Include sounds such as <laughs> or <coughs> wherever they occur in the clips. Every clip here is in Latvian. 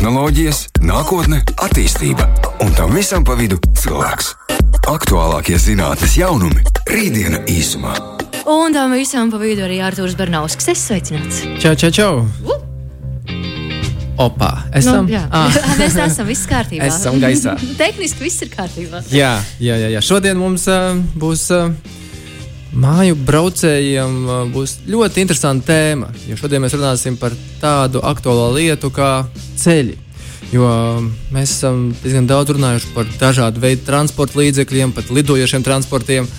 tehnoloģijas, nākotne, attīstība un tam visam pa vidu cilvēks. Aktuālākie zinātnīs jaunumi - rītdiena īsumā. Un tam visam pa vidu arī Arthurs Bernausks. Es sveicināts. Čau, čau, čau! Opa, esam, Nu, jā, ah, <laughs> mēs esam viss kārtībā. esam gaisā. <laughs> Tehniski viss ir kārtībā. Jā, jā, jā, jā. Šodien mums uh, būs uh, māju braucējiem uh, būs ļoti interesanta tēma. Jo šodien mēs runāsim par tādu aktuālu lietu kā ceļi. Jo uh, mēs esam diezgan daudz runājuši par dažādu veidu transporta līdzekļiem, pat lidojošiem transportiem.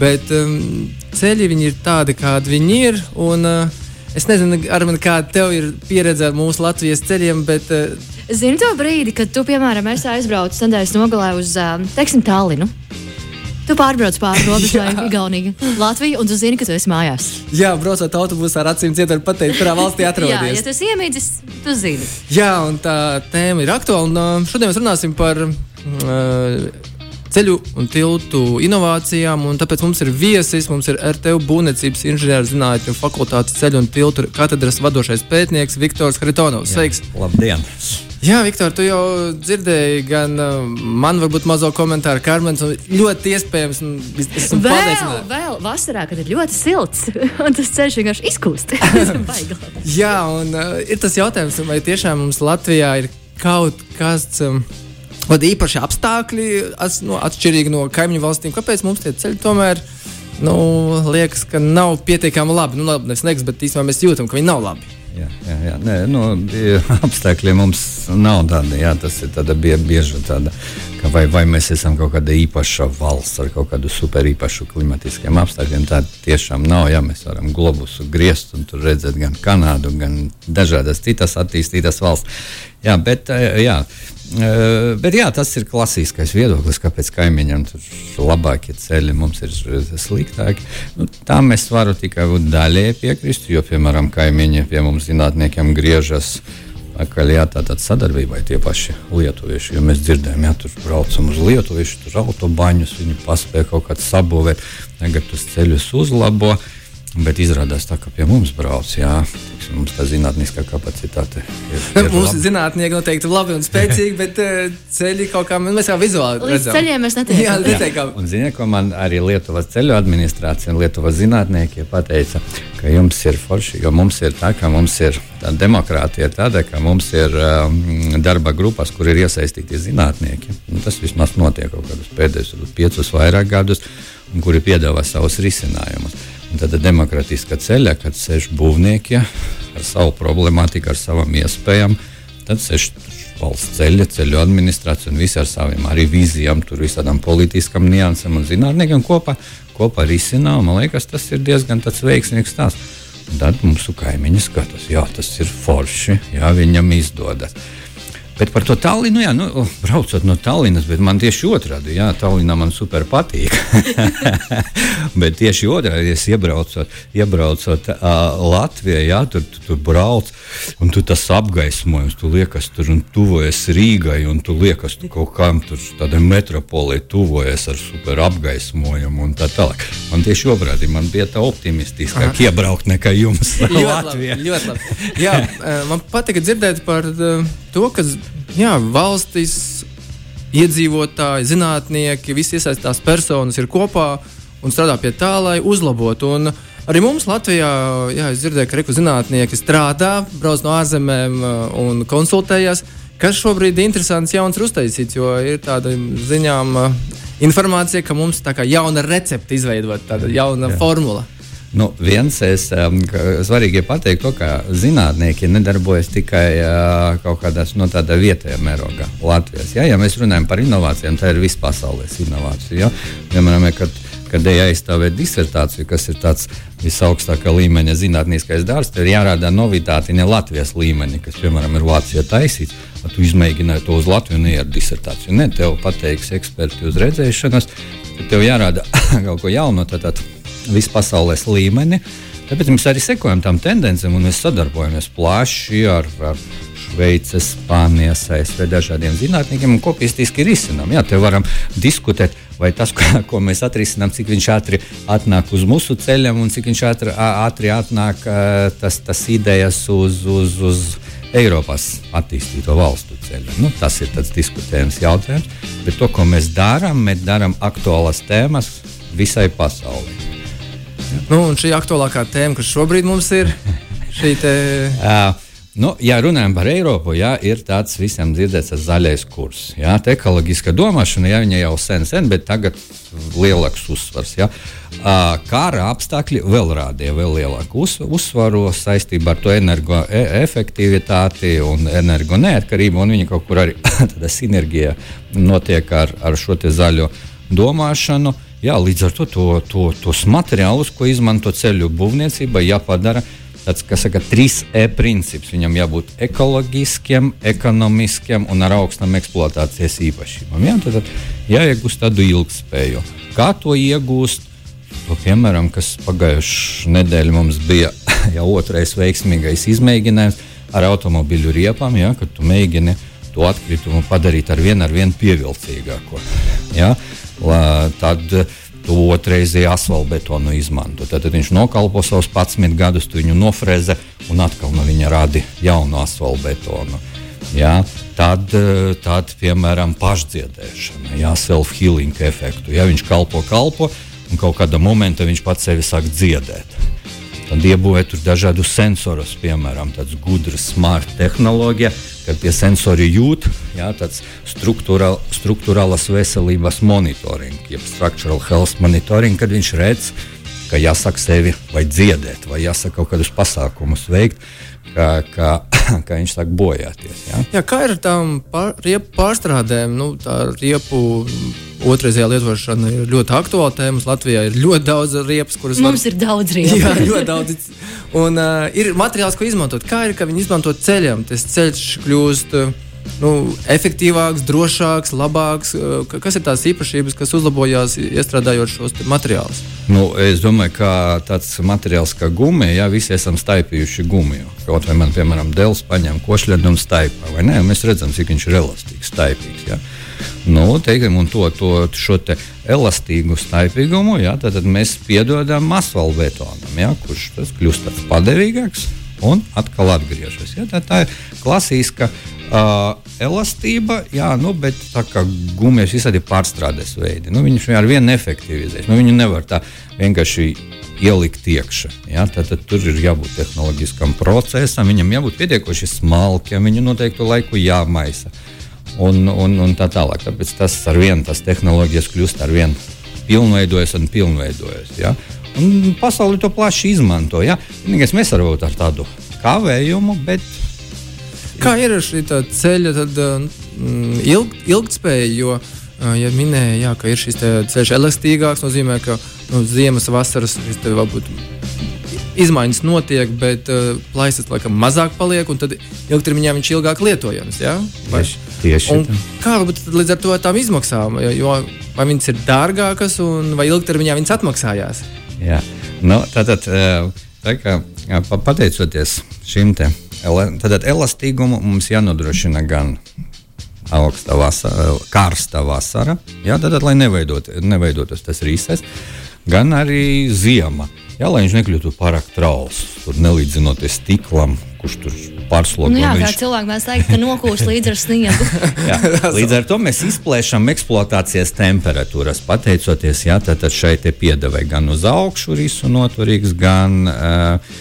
Bet um, ceļi ir tādi, kādi viņi ir. Un, uh, es nezinu, Armin, kāda tev ir pieredze ar mūsu Latvijas ceļiem, bet uh, Zini to brīdi, kad tu, piemēram, esi aizbraucis nedēļas nogalē uz, ā, teiksim, Tallinu. Tu pārbrauc pāri <laughs> robežai, Igaunija, Latvija, un tu zini, ka tu esi mājās. jā, braucot autobusā ar acīm ciet, var pateikt, kurā valstī Jā, atrodas. ja tu esi iemīdzis, tu zini. Jā, un tā tēma ir aktuāla. Un, uh, šodien mēs runāsim par uh, ceļu un tiltu inovācijām. un Tāpēc mums ir viesis, mums ir RTU būvniecības inženierzinātņu fakultātes ceļu un tiltu katedras vadošais pētnieks Viktors Haritovs. Sveiks! Labdien! Jā, Viktor, tu jau dzirdēji gan uh, man, varbūt mazo komentāru, Karmens, un ļoti iespējams, un es esmu Vēl, vēl vasarā, kad ir ļoti silts, <laughs> un tas ceļš vienkārši izkūst. <laughs> Jā, un uh, ir tas jautājums, vai tiešām mums Latvijā ir kaut kas. Um, Vat īpaši apstākļi, ats, nu, atšķirīgi no kaimiņu valstīm. Kāpēc mums tie ceļi tomēr nu, liekas, ka nav pietiekami labi? Nu, labi, nevis liekas, bet īstenībā mēs jūtam, ka viņi nav labi. Jā, jā, jā. Nē, nu, <laughs> apstākļi mums nav tādi. Jā, tas ir bie, bieži tāda, vai, vai mēs esam kaut kāda īpaša valsts ar kaut kādu super īpašu klimatiskiem apstākļiem. Tā tiešām nav. Jā, mēs varam globusu griezt un tur redzēt gan Kanādu, gan dažādas citas attīstītas valsts. Jā, bet, eh, jā, eh, bet jā, tas ir klasiskais viedoklis, kāpēc kaimiņiem tur labākie ceļi mums ir sliktāki. Nu, tam es varu tikai daļēji piekrist, jo, piemēram, kaimiņi pie mums zinātniekiem griežas. Akaļ, jā, tā tad sadarbībai tie paši lietuvieši. Jo mēs dzirdējām, ja tur braucam uz lietuviešu, tur autobaņus, viņi paspēja kaut kādā sabūvēt, tagad tos ceļus uzlabo. Bet izrādās tā, ka pie mums brauc, jā, tiksim, mums tā zinātniskā kapacitāte ir. ir Mums zinātnieki noteikti ir labi un spēcīgi, bet uh, ceļi kaut kā mēs kā vizuāli Līdz redzam. ceļiem mēs netiekam. Jā, Jā. netiekam. Un ziniet, ko man arī Lietuvas ceļu administrācija un Lietuvas zinātnieki pateica, ka jums ir forši, jo mums ir tā, ka mums ir tā demokrātija ir tāda, ka mums ir um, darba grupas, kur ir iesaistīti zinātnieki. Un tas vismaz notiek kaut kādus pēdējos piecus vairāk gadus, un kuri piedāvā savus risinājumus. Un Tad demokrātiskā ceļā, kad sēž būvnieki ar savu problemātiku, ar savām iespējām, tad sēž valsts ceļa, ceļu administrācija un visi ar saviem arī vīzijām, tur visādām politiskām niansēm un zinātniekiem kopā, kopā risinā. Man liekas, tas ir diezgan veiksmīgs stāsts. Tad mūsu kaimiņi skatās, jā, tas ir forši, jā, viņam izdodas. Bet par to Tallinu, jā, nu, braucot no Tallinas, bet man tieši otrādi, jā, Tallinā man super patīk. <laughs> bet tieši otrādi, es iebraucot, iebraucot uh, Latvijā, jā, tur, tur, tur brauc, un tu tas apgaismojums, tu liekas tur un tuvojas Rīgai, un tu liekas tu kaut kam tur tādai metropolē tuvojas ar super apgaismojumu un tā tālāk. Man tieši otrādi, man bija tā optimistiskāk iebraukt nekā jums Ļoti <laughs> labi, Latvijā. ļoti labi. Jā, man patika dzirdēt par to, ka jā, valstis, iedzīvotāji, zinātnieki, visi iesaistītās personas ir kopā un strādā pie tā, lai uzlabotu. Un arī mums Latvijā, jā, es dzirdēju, ka reku zinātnieki strādā, brauc no ārzemēm eh, un konsultējas. Kas šobrīd ir interesants, jauns ir uztaisīts, jo ir tāda ziņām eh, informācija, ka mums tā kā jauna recepte izveidot, tāda jauna jā. formula. Nu, viens es, um, svarīgi ir pateikt, to, ka zinātnieki nedarbojas tikai uh, kaut kādā no tādā vietējā mērogā, Latvijas. Ja, ja mēs runājam par inovācijām, tā ir vispasaules inovācija. Ja? Piemēram, kad, kad ej aizstāvēt disertāciju, kas ir tāds visaugstākā līmeņa zinātniskais darbs, tad ir jārāda novitāte ne Latvijas līmenī, kas, piemēram, ir Vācijā taisīts. Tu izmēģināji to uz Latviju, ne ar disertāciju. Ne, tev pateiks eksperti uz redzēšanas, tad tev jārāda <coughs> kaut ko jaunu. Tad, tad, vispasaules līmeni. Tāpēc mēs arī sekojam tam tendencēm un mēs sadarbojamies plaši ar, ar Šveices, Spānijas, ASV dažādiem zinātniekiem un kopistiski risinām. Jā, te varam diskutēt, vai tas, <laughs> ko, ko mēs atrisinām, cik viņš ātri atnāk uz mūsu ceļiem un cik viņš ātri, ātri atnāk tas, tas idejas uz, uz, uz Eiropas attīstīto valstu ceļa. Nu, tas ir diskutējams jautājums, bet to, ko mēs darām, mēs darām aktuālas tēmas visai pasaulē. Nu, un šī aktuālākā tēma, kas šobrīd mums ir, šī te. <laughs> uh, Nu, ja runājam par Eiropu, jā, ir tāds visam dzirdēts zaļais kurs. Jā, tā ekoloģiska domāšana, jā, viņa jau sen, sen, bet tagad lielāks uzsvars. Jā. Kara apstākļi vēl rādīja vēl lielāku uz, uzsvaru saistībā ar to energoefektivitāti un energo neatkarību. Viņa kaut kur arī <coughs> sinerģija notiek ar, ar šo zaļo domāšanu. Jā, līdz ar to, to, to tos materiālus, ko izmanto ceļu būvniecībai, jāpadara tāds, kas saka, 3E princips. Viņam jābūt ekoloģiskiem, ekonomiskiem un ar augstām eksploatācijas īpašībām. Jā, tad, tad jāiegūst tādu ilgspēju. Kā to iegūst? To, piemēram, kas pagājušajā nedēļā mums bija <laughs> jau otrais veiksmīgais izmēģinājums ar automobīļu riepām, ja, kad tu mēģini to atkritumu padarīt ar vien, ar vien pievilcīgāku. Ja, tad, to otrreizēju asfaltbetonu izmanto. Tad, tad viņš nokalpo savus 11 gadus, tu viņu nofreze un atkal no viņa radi jaunu asfaltbetonu. Ja, tad, tad, piemēram, pašdziedēšana, ja, self-healing efektu. Ja viņš kalpo, kalpo, un kaut kādā momentā viņš pats sevi sāk dziedēt. Tad iebūvēt dažādus sensorus, piemēram, tādas gudras, smart tehnoloģijas, kad pie sensori jūt, jā, tāds struktūral, struktūrālas veselības monitoring, jeb structural health monitoring, kad viņš redz, ka jāsaka sevi vai dziedēt, vai jāsaka kaut kādus pasākumus veikt, kā, kā, <laughs> kā viņš sāk bojāties. Jā? Jā, kā ir ar tām pār, riepu pārstrādēm? Nu, tā riepu otrreizējā lietošana ir ļoti aktuāla tēma. Latvijā ir ļoti daudz riepas, kuras mums var... ir daudz riepu. Jā, ļoti daudz. Un uh, ir materiāls, ko izmantot. Kā ir, ka viņi izmanto ceļam? Tas ceļš kļūst. Uh, nu, efektīvāks, drošāks, labāks? Kas ir tās īpašības, kas uzlabojās iestrādājot šos materiālus? Nu, es domāju, ka tāds materiāls kā gumija, ja visi esam staipījuši gumiju. Kaut vai man, piemēram, dēls paņem košļadu un staipā, vai ne? Mēs redzam, cik viņš ir elastīgs, staipīgs. Ja? Nu, teikam, to, to, šo te elastīgu staipīgumu ja, tad, tad mēs piedodam asfaltbetonam, ja, kurš kļūst padevīgāks un atkal atgriežas. Ja? Tā, tā ir klasiska uh, elastība, jā, nu, bet tā kā gumijas visādi pārstrādes veidi, nu, viņš ar vienu neefektivizēs. Nu, viņu nevar tā vienkārši ielikt iekšā. Ja? Tad, tad tur ir jābūt tehnoloģiskam procesam, viņam jābūt pietiekoši smalkiem, viņu noteiktu laiku jāmaisa. Un, un, un tā tālāk. Tāpēc tas ar vienu tas tehnoloģijas kļūst ar vienu pilnveidojas un pilnveidojas. Ja? Un pasauli to plaši izmanto. Ja? Vienīgais mēs varam būt ar tādu kavējumu, bet. Kā ir ar šī ceļa tad, mm, ilg, ilgspēja? Jo, ja minēja, jā, ka ir šis ceļš elastīgāks, nozīmē, ka nu, ziemas, vasaras varbūt izmaiņas notiek, bet uh, plaisas laikam mazāk paliek, un tad ilgtermiņā viņš ir ilgāk lietojams. Ja? Vai? Tieši, tieši un kā varbūt līdz ar to tām izmaksām? Jo, vai viņas ir dārgākas, un vai ilgtermiņā viņas atmaksājās? Jā. Nu, tātad, tā kā, pateicoties šim te tātad, elastīgumu, mums jānodrošina gan augsta vasara, karsta vasara, jā, tātad, lai neveidot, neveidotos tas rīses, gan arī ziema. Jā, lai viņš nekļūtu pārāk trauls, tur nelīdzinoties stiklam, kurš tur pārslogo. Nu jā, viņš... kā cilvēki mēs teikt, ka nokūst līdz ar sniegu. <laughs> jā, līdz ar to mēs izplēšam eksploatācijas temperatūras, pateicoties jā, šai piedevai gan uz augšu risu noturīgs, gan, uh,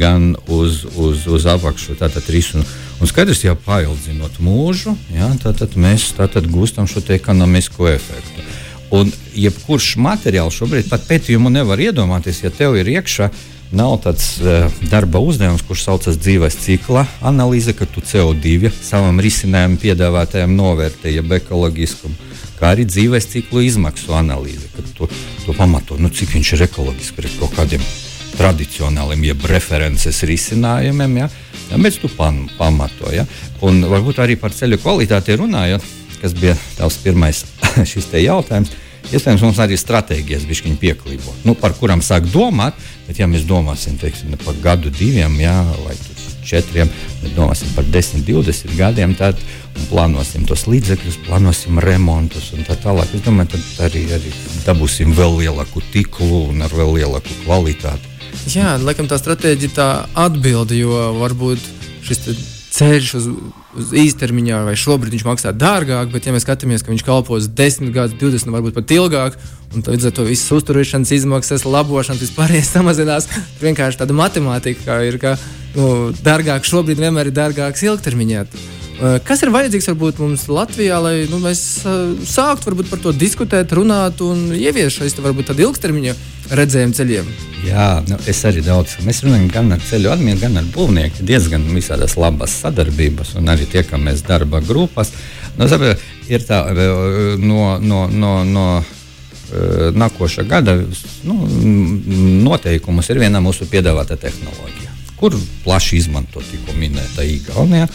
gan uz, uz, uz apakšu. Tātad risu. Un skaidrs, ja paildzinot mūžu, jā, tad, tad mēs tātad gūstam šo ekonomisko efektu. Un jebkurš materiāls šobrīd pat pētījumu nevar iedomāties, ja tev ir iekšā. Nav tāds uh, darba uzdevums, kurš saucas dzīves cikla analīze, ka tu CO2 savam risinājumam piedāvātājam novērtē, jeb ekoloģiskumu, kā arī dzīves ciklu izmaksu analīze, kad tu, tu pamato, nu, cik viņš ir ekoloģisks pret kaut kādiem tradicionāliem, jeb references risinājumiem, ja? Ja, bet tu pam, pamato. Ja? Un varbūt arī par ceļu kvalitāti runājot, kas bija tavs pirmais <laughs> šis jautājums. Iespējams, mums arī stratēģijas bija pieklībo, nu, par kurām sāk domāt. Bet, ja mēs domāsim teiksim, par gadu, diviem, jā, vai četriem, bet domāsim par 10, 20 gadiem, tad plānosim tos līdzekļus, plānosim remontus un tā tālāk. Es domāju, tad arī, arī dabūsim vēl lielāku tīklu un ar vēl lielāku kvalitāti. Jā, laikam tā stratēģija tā atbildi, jo varbūt šis ceļš uz, uz īstermiņā, vai šobrīd viņš maksā dārgāk, bet, ja mēs skatāmies, ka viņš kalpos 10 gadus, 20, varbūt pat ilgāk, un līdz ar to visas uzturēšanas izmaksas, labošanas, vispārējais <laughs> samazinās, vienkārši tāda matemātika ir, ka nu, dārgāk šobrīd vienmēr ir dārgāks ilgtermiņā. Uh, kas ir vajadzīgs varbūt mums Latvijā, lai nu, mēs uh, sāktu varbūt, par to diskutēt, runāt un ieviest šeit varbūt tādu ilgtermiņa redzējumu ceļiem? Jā, nu, es arī daudz. Mēs runājam gan ar ceļu administrāciju, gan ar būvnieku. Diezgan visādas labas sadarbības, un arī tiekamies darba grupās. Nu, sabi, ir tā no. no, no, no nākošā gada nu, noteikumus ir viena mūsu piedāvāta tehnoloģija, kur plaši izmanto tikko minēta Igaunija.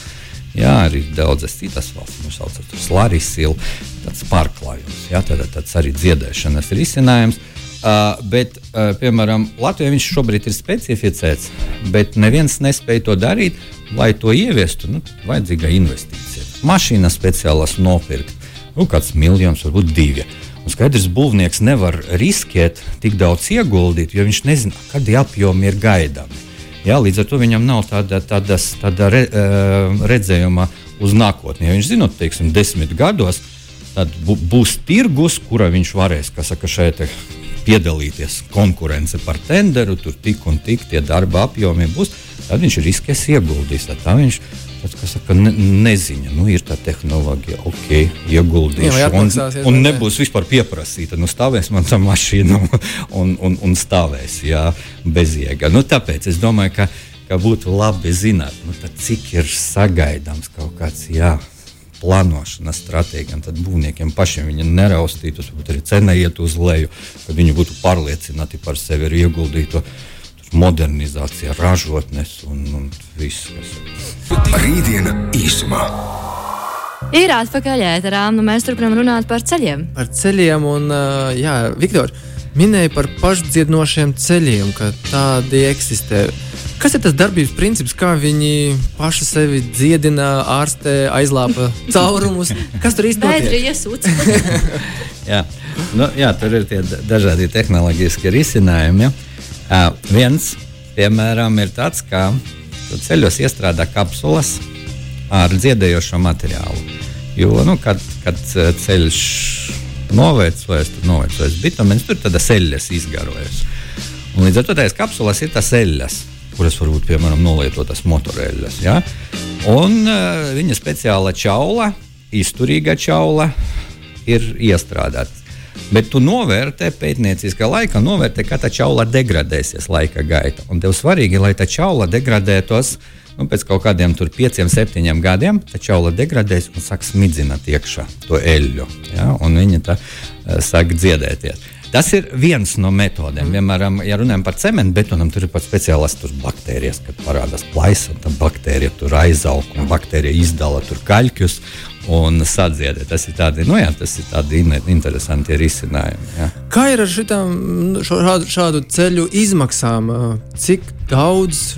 Jā, arī daudzas citas valsts mums sauc par slārisīlu, tāds pārklājums, jā, tad, tāds arī dziedēšanas risinājums. Uh, bet, uh, piemēram, Latvijā viņš šobrīd ir specificēts, bet neviens nespēja to darīt, lai to ieviestu. Nu, vajadzīga investīcija. Mašīna speciālas nopirkt, nu, kāds miljons, varbūt divi. Un skaidrs, būvnieks nevar riskēt tik daudz ieguldīt, jo viņš nezina, kādi apjomi ir gaidāmi. Jā, līdz ar to viņam nav tāda, tādas, tāda re, redzējuma uz nākotni. Ja viņš zina, teiksim, desmit gados, tad būs tirgus, kurā viņš varēs saka, šeit piedalīties konkurence par tenderu, tur tik un tik tie darba apjomi būs. Tad viņš riskēs ieguldīt. Tā viņš saka, ne, neziņa, nu, ir tā tehnoloģija, ok, ieguldīšu. Jā, un, un nebūs vispār pieprasīta. Nu, stāvēs man tā mašīna un, un, un stāvēs jā, bezjēga. Nu, tāpēc es domāju, ka, ka būtu labi zināt, nu, cik ir sagaidāms kaut kāds. Jā, plānošanas stratēģiem, tad būvniekiem pašiem viņa neraustītos, varbūt arī cena iet uz leju, kad viņi būtu pārliecināti par sevi ar ieguldīto modernizācija, ražotnes un, un viss. Rītdiena īsumā. Ir atpakaļ ēterā, un nu mēs turpinām runāt par ceļiem. Par ceļiem, un, jā, Viktor, minēja par pašdziednošiem ceļiem, ka tādi eksistē. Kas ir tas darbības princips, kā viņi paši sevi dziedina, ārstē, aizlāpa caurumus? Kas tur īstenībā ir? Iesūc. <laughs> jā. Nu, jā, tur ir tie dažādi tehnoloģiski risinājumi. Ja? Uh, viens, piemēram, ir tāds, ka ceļos iestrādā kapsulas ar dziedējošo materiālu. Jo, nu, kad, kad ceļš novecojas, tad novecojas bitumens, tur tāda ceļas izgarojas. Un līdz ar to tās kapsulas ir tas ceļas, kuras varbūt, piemēram, nolietotas motoreļas. Ja? Un uh, viņa speciāla čaula, izturīga čaula, ir iestrādāta. Bet tu novērtē pētnieciskā laikā, novērtē, kā tā čaula degradēsies laika gaitā. Un tev svarīgi, lai tā čaula degradētos nu, pēc kaut kādiem pieciem, septiņiem gadiem, tā čaula degradēs un sāks smidzināt iekšā to eļļu. Ja? Un viņa tā uh, sāk dziedēties. Tas ir viens no metodēm. Mm. Piemēram, ja runājam par cementu betonam, tur ir pat speciālas baktērijas, kad parādās plaisa, un tā baktērija tur aizaug, un baktērija izdala tur kaļķus un sadziedē. Tas ir tādi, nu jā, tas ir tādi interesanti risinājumi. Jā. Kā ir ar šitām, šādu, šādu ceļu izmaksām? Cik daudz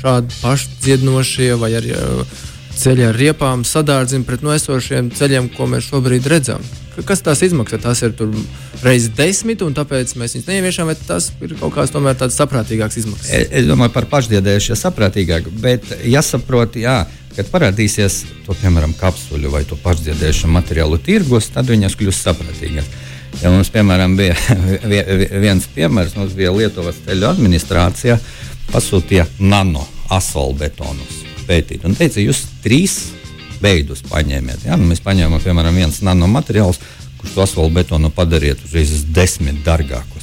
šādu pašdziednošie vai arī ceļi ar riepām sadārdzina pret noesošiem ceļiem, ko mēs šobrīd redzam? Kas tās izmaksā? Tas ir reizes desmit, un tāpēc mēs viņus neieviešam, vai tas ir kaut kāds tomēr tāds saprātīgāks izmaksas? Es, es domāju par pašdiedējušie saprātīgāk, bet jāsaprot, jā, kad parādīsies to, piemēram, kapsuļu vai to pašdiedējušu materiālu tirgus, tad viņas kļūs saprātīgākas. Ja mums, piemēram, bija <laughs> viens piemērs, mums bija Lietuvas ceļu administrācija, pasūtīja nano asfaltbetonus pētīt un teica, jūs trīs veidus paņēmiet. Ja? Nu, mēs paņēmām, piemēram, viens nanomateriāls, kurš to asfaltbetonu padariet uzreiz desmit dārgākus.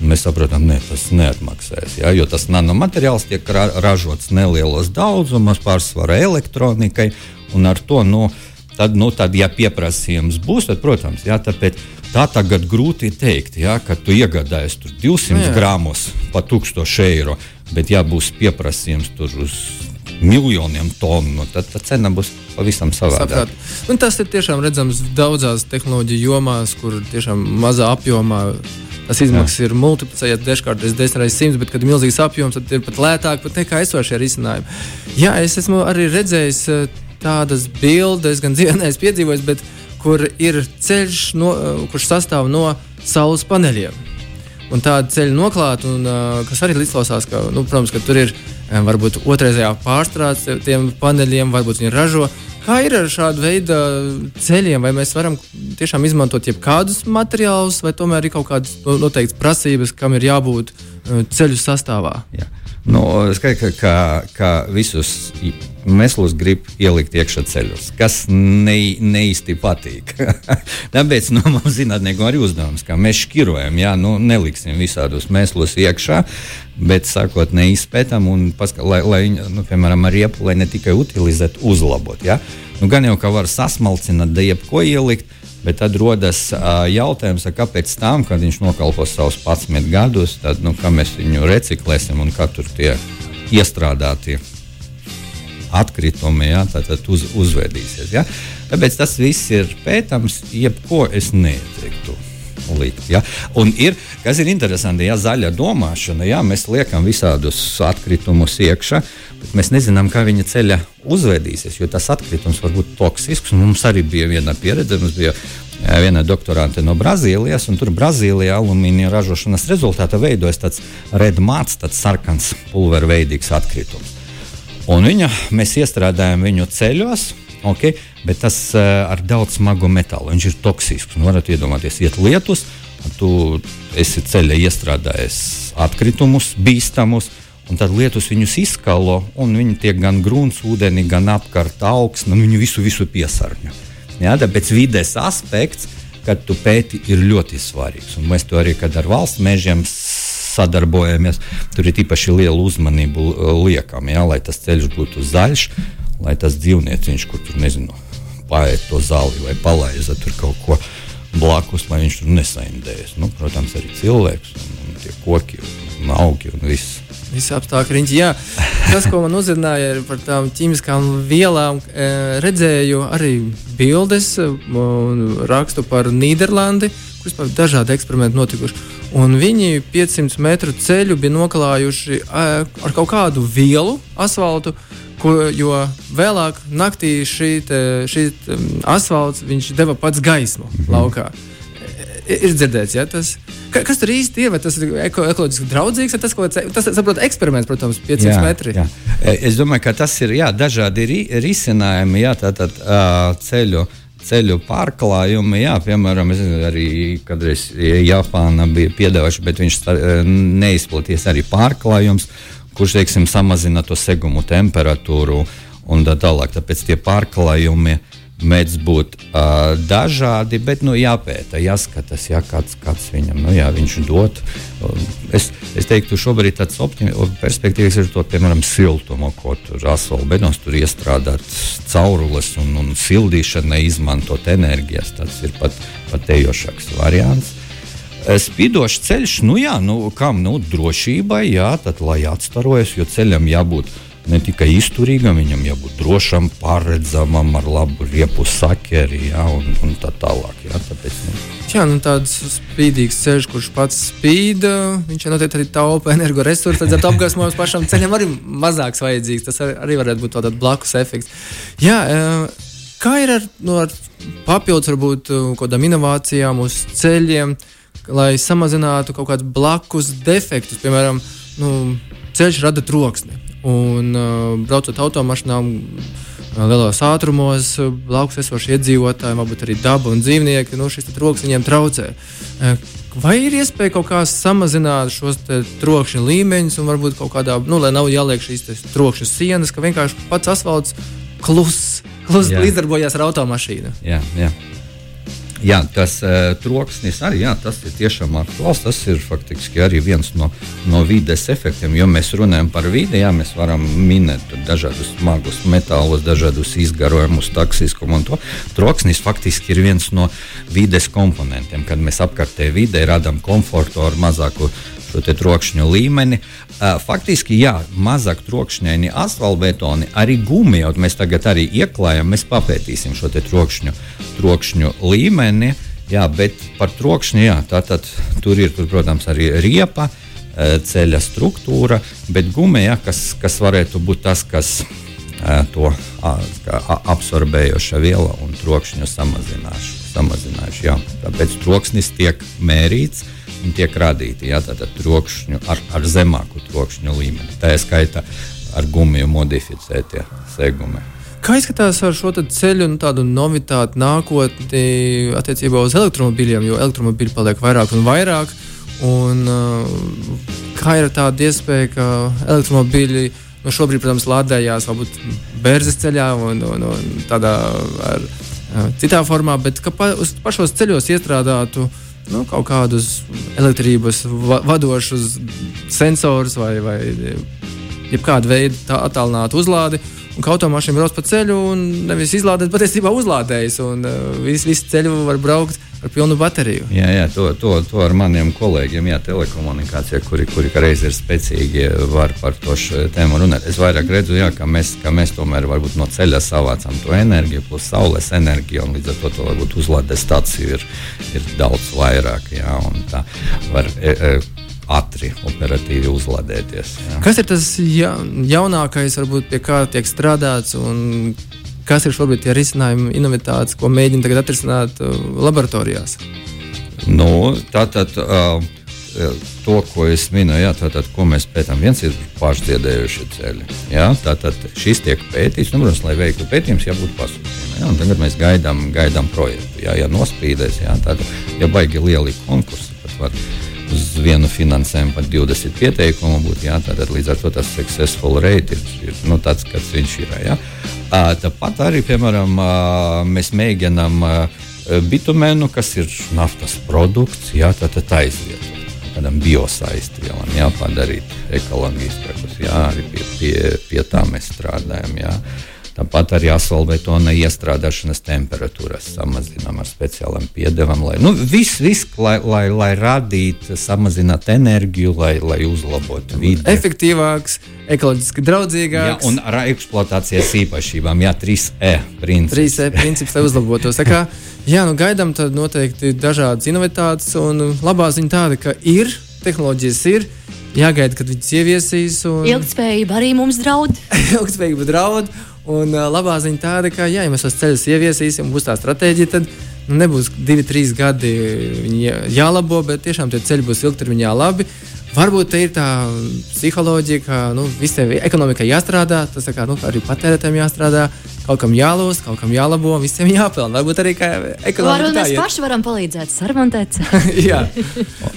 Mēs saprotam, ka tas neatmaksājas. Ja? Jo tas nanomateriāls tiek ra ražots nelielos daudzumos, pārsvarā elektronikai. Un ar to, nu, tad, nu, tad, ja pieprasījums būs, tad, protams, jā, tāpēc tā tagad grūti teikt, ja, ka tu iegādājies 200 jā. gramus par 1000 eiro, bet ja būs pieprasījums tur uz miljoniem tonu, tad tā cena būs pavisam savādāka. Tas ir tiešām redzams daudzās tehnoloģiju jomās, kur tiešām mazā apjomā. Tas izmaksas Jā. ir multiplicējies dažkārt desmit reizes simts, bet, kad ir milzīgs apjoms, tad ir pat lētāk pat nekā esošie risinājumi. Jā, es esmu arī redzējis eh, tādas bildes, gan dzīvēs piedzīvojis, bet kur ir ceļš, no, eh, kurš sastāv no saules paneļiem. Un tāda ceļa noklāta, un, uh, kas arī izklausās, ka, nu, protams, ka tur ir varbūt otrreizējā pārstrāde tiem paneļiem, varbūt viņi ražo. Kā ir ar šādu veidu ceļiem? Vai mēs varam tiešām izmantot jebkādus materiālus, vai tomēr ir kaut kādas noteiktas prasības, kam ir jābūt ceļu sastāvā? Jā. Nu, Skaidrs, ka, ka visus mēslus grib ielikt iekšā ceļos, kas ne, ne īsti patīk. <laughs> Tāpēc nu, <laughs> mums zinātniekiem arī uzdevums, ka mēs šķirojam, jā, nu, neliksim visādus mēslus iekšā, bet sākotnēji izpētām un paskat, lai, lai nu, piemēram, ar riepu, lai ne tikai utilizētu, uzlabot. Jā. Nu, gan jau, ka var sasmalcināt, da jebko ielikt, Bet tad rodas uh, jautājums, kāpēc tam, kad viņš nokalpos savus 11 gadus, tad nu, mēs viņu reciklēsim un kā tur tie iestrādātie atkritumi ja, uz, uzvedīsies. Ja? Tāpēc tas viss ir pētams, jebko es neieteiktu. Likt, ja? Un ir, kas ir interesanti, ja zaļa domāšana, ja mēs liekam visādus atkritumus iekšā, bet mēs nezinām, kā viņa ceļa uzvedīsies, jo tas atkritums var būt toksisks. Mums arī bija viena pieredze, mums bija eh, viena doktorante no Brazīlijas, un tur Brazīlijā alumīnija ražošanas rezultātā veidojas tāds redmāts, tāds sarkans pulverveidīgs atkritums. Un viņa, mēs iestrādājam viņu ceļos, okay, bet tas uh, ar daudz smagu metālu. Viņš ir toksisks. Nu, varat iedomāties, iet lietus, tu esi ceļā iestrādājis atkritumus, bīstamus Un tad lietus viņus izskalo, un viņi tiek gan grunts, ūdeni, gan apkārt augsne, un viņi visu, visu piesārņo. Ja, tāpēc vides aspekts, kad tu pēti, ir ļoti svarīgs. Un mēs to arī, kad ar valsts mežiem sadarbojamies, tur ir īpaši liela uzmanība liekam, ja, lai tas ceļš būtu zaļš, lai tas dzīvnieciņš, kur tur nezinu, paiet to zāli vai palaiza tur kaut ko blakus, lai viņš tur nesaindējas. Nu, protams, arī cilvēks un, un tie koki un augi un viss. Visi apstākļi riņķi. Jā, tas, ko man uzrunāja par tām ķīmiskām vielām, e, redzēju arī bildes un rakstu par Nīderlandi, kur vispār dažādi eksperimenti notikuši. Un viņi 500 metru ceļu bija noklājuši e, ar kaut kādu vielu, asfaltu, ko, jo vēlāk naktī šī, šī te, asfalts deva pats gaismu laukā. Ir, ir dzirdēts, ja tas ir Ka, kas tur īsti ir? Vai tas ir eko, ekoloģiski draudzīgs, vai tas, ko, tas saprot, eksperiments, protams, 500 jā, metri? Jā. E, es domāju, ka tas ir jā, dažādi ri, risinājumi, jā, tātad uh, ceļu. Ceļu pārklājumi, jā, piemēram, arī kādreiz Japāna bija piedāvājuši, bet viņš neizplaties arī pārklājums, kurš, teiksim, samazina to segumu temperatūru un tā tālāk. Tāpēc tie pārklājumi mēdz būt uh, dažādi, bet nu, jāpēta, jāskatās, jā, kāds, kāds viņam nu, jā, viņš dod. Es, es teiktu, šobrīd tāds perspektīvas ir to, piemēram, siltumu, ko tur asfaltbenos tur iestrādāt caurules un, un sildīšanai izmantot enerģijas. Tas ir pat, pat ejošāks variants. Spīdošs ceļš, nu jā, nu, kam nu, drošībai, jā, tad lai atstarojas, jo ceļam jābūt ne tikai izturīgam, viņam jābūt drošam, paredzamam, ar labu riepu sakeri ja, un, un tā tālāk. Ja, tāpēc, nu. Jā, nu tāds spīdīgs ceļš, kurš pats spīd, viņš noteikti arī taupa energoresursus. Tad apgaismojums pašam ceļam arī mazāks vajadzīgs. Tas arī varētu būt tāds blakus efekts. Jā, kā ir ar, nu, ar papildus varbūt kaut kādām inovācijām uz ceļiem, lai samazinātu kaut kādus blakus defektus, piemēram, nu, ceļš rada troksni. Un uh, braucot automašīnām, uh, lielos ātrumos, uh, blakus esošie iedzīvotāji, varbūt arī daba un dzīvnieki, nu, šis troks viņiem traucē. Uh, vai ir iespēja kaut kā samazināt šos trokšņa līmeņus, un varbūt kaut kādā, nu, lai nav jāliek šīs trokšņa sienas, ka vienkārši pats asfalts kluss, klus līdzdarbojas ar automašīnu? Jā, jā. Jā, tas uh, troksnis arī jā, tas ir tiešām aktuāls. Tas ir faktiski arī viens no, no vides efektiem. Jo mēs runājam par vidi, jā, mēs varam minēt dažādus smagus metālus, dažādus izgarojumus, taksiskumu un to. Troksnis faktiski ir viens no vides komponentiem. Kad mēs apkārtējā vidē radām komfortu ar mazāku šo trokšņu līmeni. Faktiski, jā, mazāk trokšņaini asfaltbetoni, arī gumija, mēs tagad arī ieklājam, mēs papētīsim šo trokšņu, trokšņu līmeni. Jā, bet par trokšņu, jā, tātad tur ir, tur, protams, arī riepa, ceļa struktūra, bet gumija, kas, kas varētu būt tas, kas to absorbējoša viela un trokšņu samazinājuši. Tāpēc troksnis tiek mērīts tiek radīti ja, trokšņu ar, ar zemāku trokšņu līmeni. Tā ir skaita ar gumiju modificētie segumi. Kā izskatās ar šo ceļu un tādu novitāti nākotni attiecībā uz elektromobīļiem, jo elektromobīļi paliek vairāk un vairāk. Un, uh, kā ir tāda iespēja, ka elektromobīļi nu, šobrīd, protams, lādējās varbūt bērzes ceļā un, un, un tādā ar, citā formā, bet ka pa, uz pašos ceļos iestrādātu nu, kaut kādus elektrības va vadošus sensorus vai, vai jebkādu veidu attālinātu uzlādi. Un ka automašīna brauc pa ceļu un nevis izlādēt, patiesībā uzlādējas. Un uh, visu, visu ceļu var braukt ar pilnu bateriju. Jā, jā to, to, to ar maniem kolēģiem, jā, telekomunikācijā, kuri, kuri reiz ir spēcīgi, var par to tēmu runāt. Es vairāk redzu, jā, ka, mēs, ka mēs tomēr no ceļa savācam to enerģiju, plus saules enerģiju, un līdz ar to, to varbūt uzlādes stāciju ir, ir daudz vairāk. Jā, var, e, e, ātri, operatīvi uzlādēties. Jā. Kas ir tas ja, jaunākais, varbūt, pie kā tiek strādāts? Kas ir šobrīd tie risinājumi, inovatīvas, ko mēģina tagad atrisināt uh, laboratorijās? Nu, tā tad uh, to, ko es minēju, jā, tātad, ko mēs pētām, viens ir pārsteidējuši ceļi. Jā, tātad šis tiek pētīts, nu, protams, lai veiktu pētījumus, jābūt pasūtījumam. Tagad mēs gaidām, gaidām projektu. Jā, ja nospīdēs, jā, tad, ja baigi lieli konkursi, tad var uz vienu finansējumu pat 20 pieteikumu būtu. Jā, tātad līdz ar to tas successful rate ir, ir nu, tāds, kāds viņš ir. Jā. Tāpat arī, piemēram, mēs mēģinām bitumēnu, kas ir naftas produkts, jā, tātad aizvietot. Kādam biosaistrielam jāpadarīt ekoloģiskākus, jā, arī pie, pie, pie tā mēs strādājam. Jā. Tāpat arī asfaltbetona iestrādāšanas temperatūras samazinām ar speciālām piedevām. Lai, nu, viss, viss, lai, lai, lai radītu, samazinātu enerģiju, lai, lai uzlabotu vidi. Efektīvāks, ekoloģiski draudzīgāks. Jā, un ar eksploatācijas īpašībām, jā, 3E princips. 3E princips, lai uzlabotos. Kā, jā, nu gaidām tad noteikti dažādas inovatācijas, un labā ziņa tāda, ka ir, tehnoloģijas ir. Jāgaida, kad viņas ieviesīs. Un... Ilgspējība arī mums draud. <laughs> Ilgspējība draud. Un uh, labā ziņa tāda, ka, ja mēs tos ceļus ieviesīsim, būs tā stratēģija, tad nu, nebūs divi, trīs gadi jālabo, bet tiešām tie ceļi būs ilgtermiņā labi. Varbūt tā ir tā psiholoģija, ka nu, visiem ekonomikai jāstrādā, tas kā, nu, arī patērētājiem jāstrādā, kaut kam jālūst, kaut kam jālabo, visiem jāpelnā. Varbūt arī kā ekonomikai. Varbūt mēs paši varam palīdzēt sarmontēt. <laughs> Jā.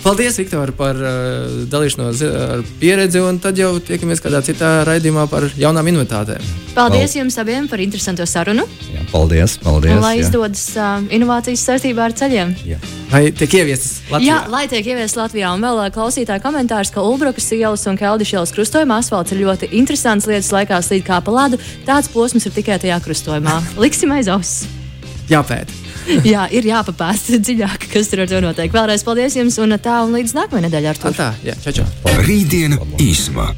Paldies, Viktor, par uh, dalīšanos ar pieredzi, un tad jau tiekamies kādā citā raidījumā par jaunām inventētēm. Paldies jums abiem par interesantu sarunu. Jā, paldies, paldies. Un lai izdodas uh, inovācijas saistībā ar ceļiem. Jā. Lai tiek ieviestas Latvijā. Jā, lai tiek ieviestas Latvijā. Un vēl klausītāja komentārs, ka Ulbrukas ielas un Keldiša ielas krustojumā asfalts ir ļoti interesants lietas laikā slīd kā pa ledu. Tāds posms ir tikai tajā krustojumā. Liksim aiz auss. Jāpēta. <laughs> jā, ir jāpapēsta dziļāk, kas tur ar to notiek. Vēlreiz paldies jums un tā un līdz nākamajai nedēļai ar to. Tā, jā, čau, čau. Rītdiena īsumā.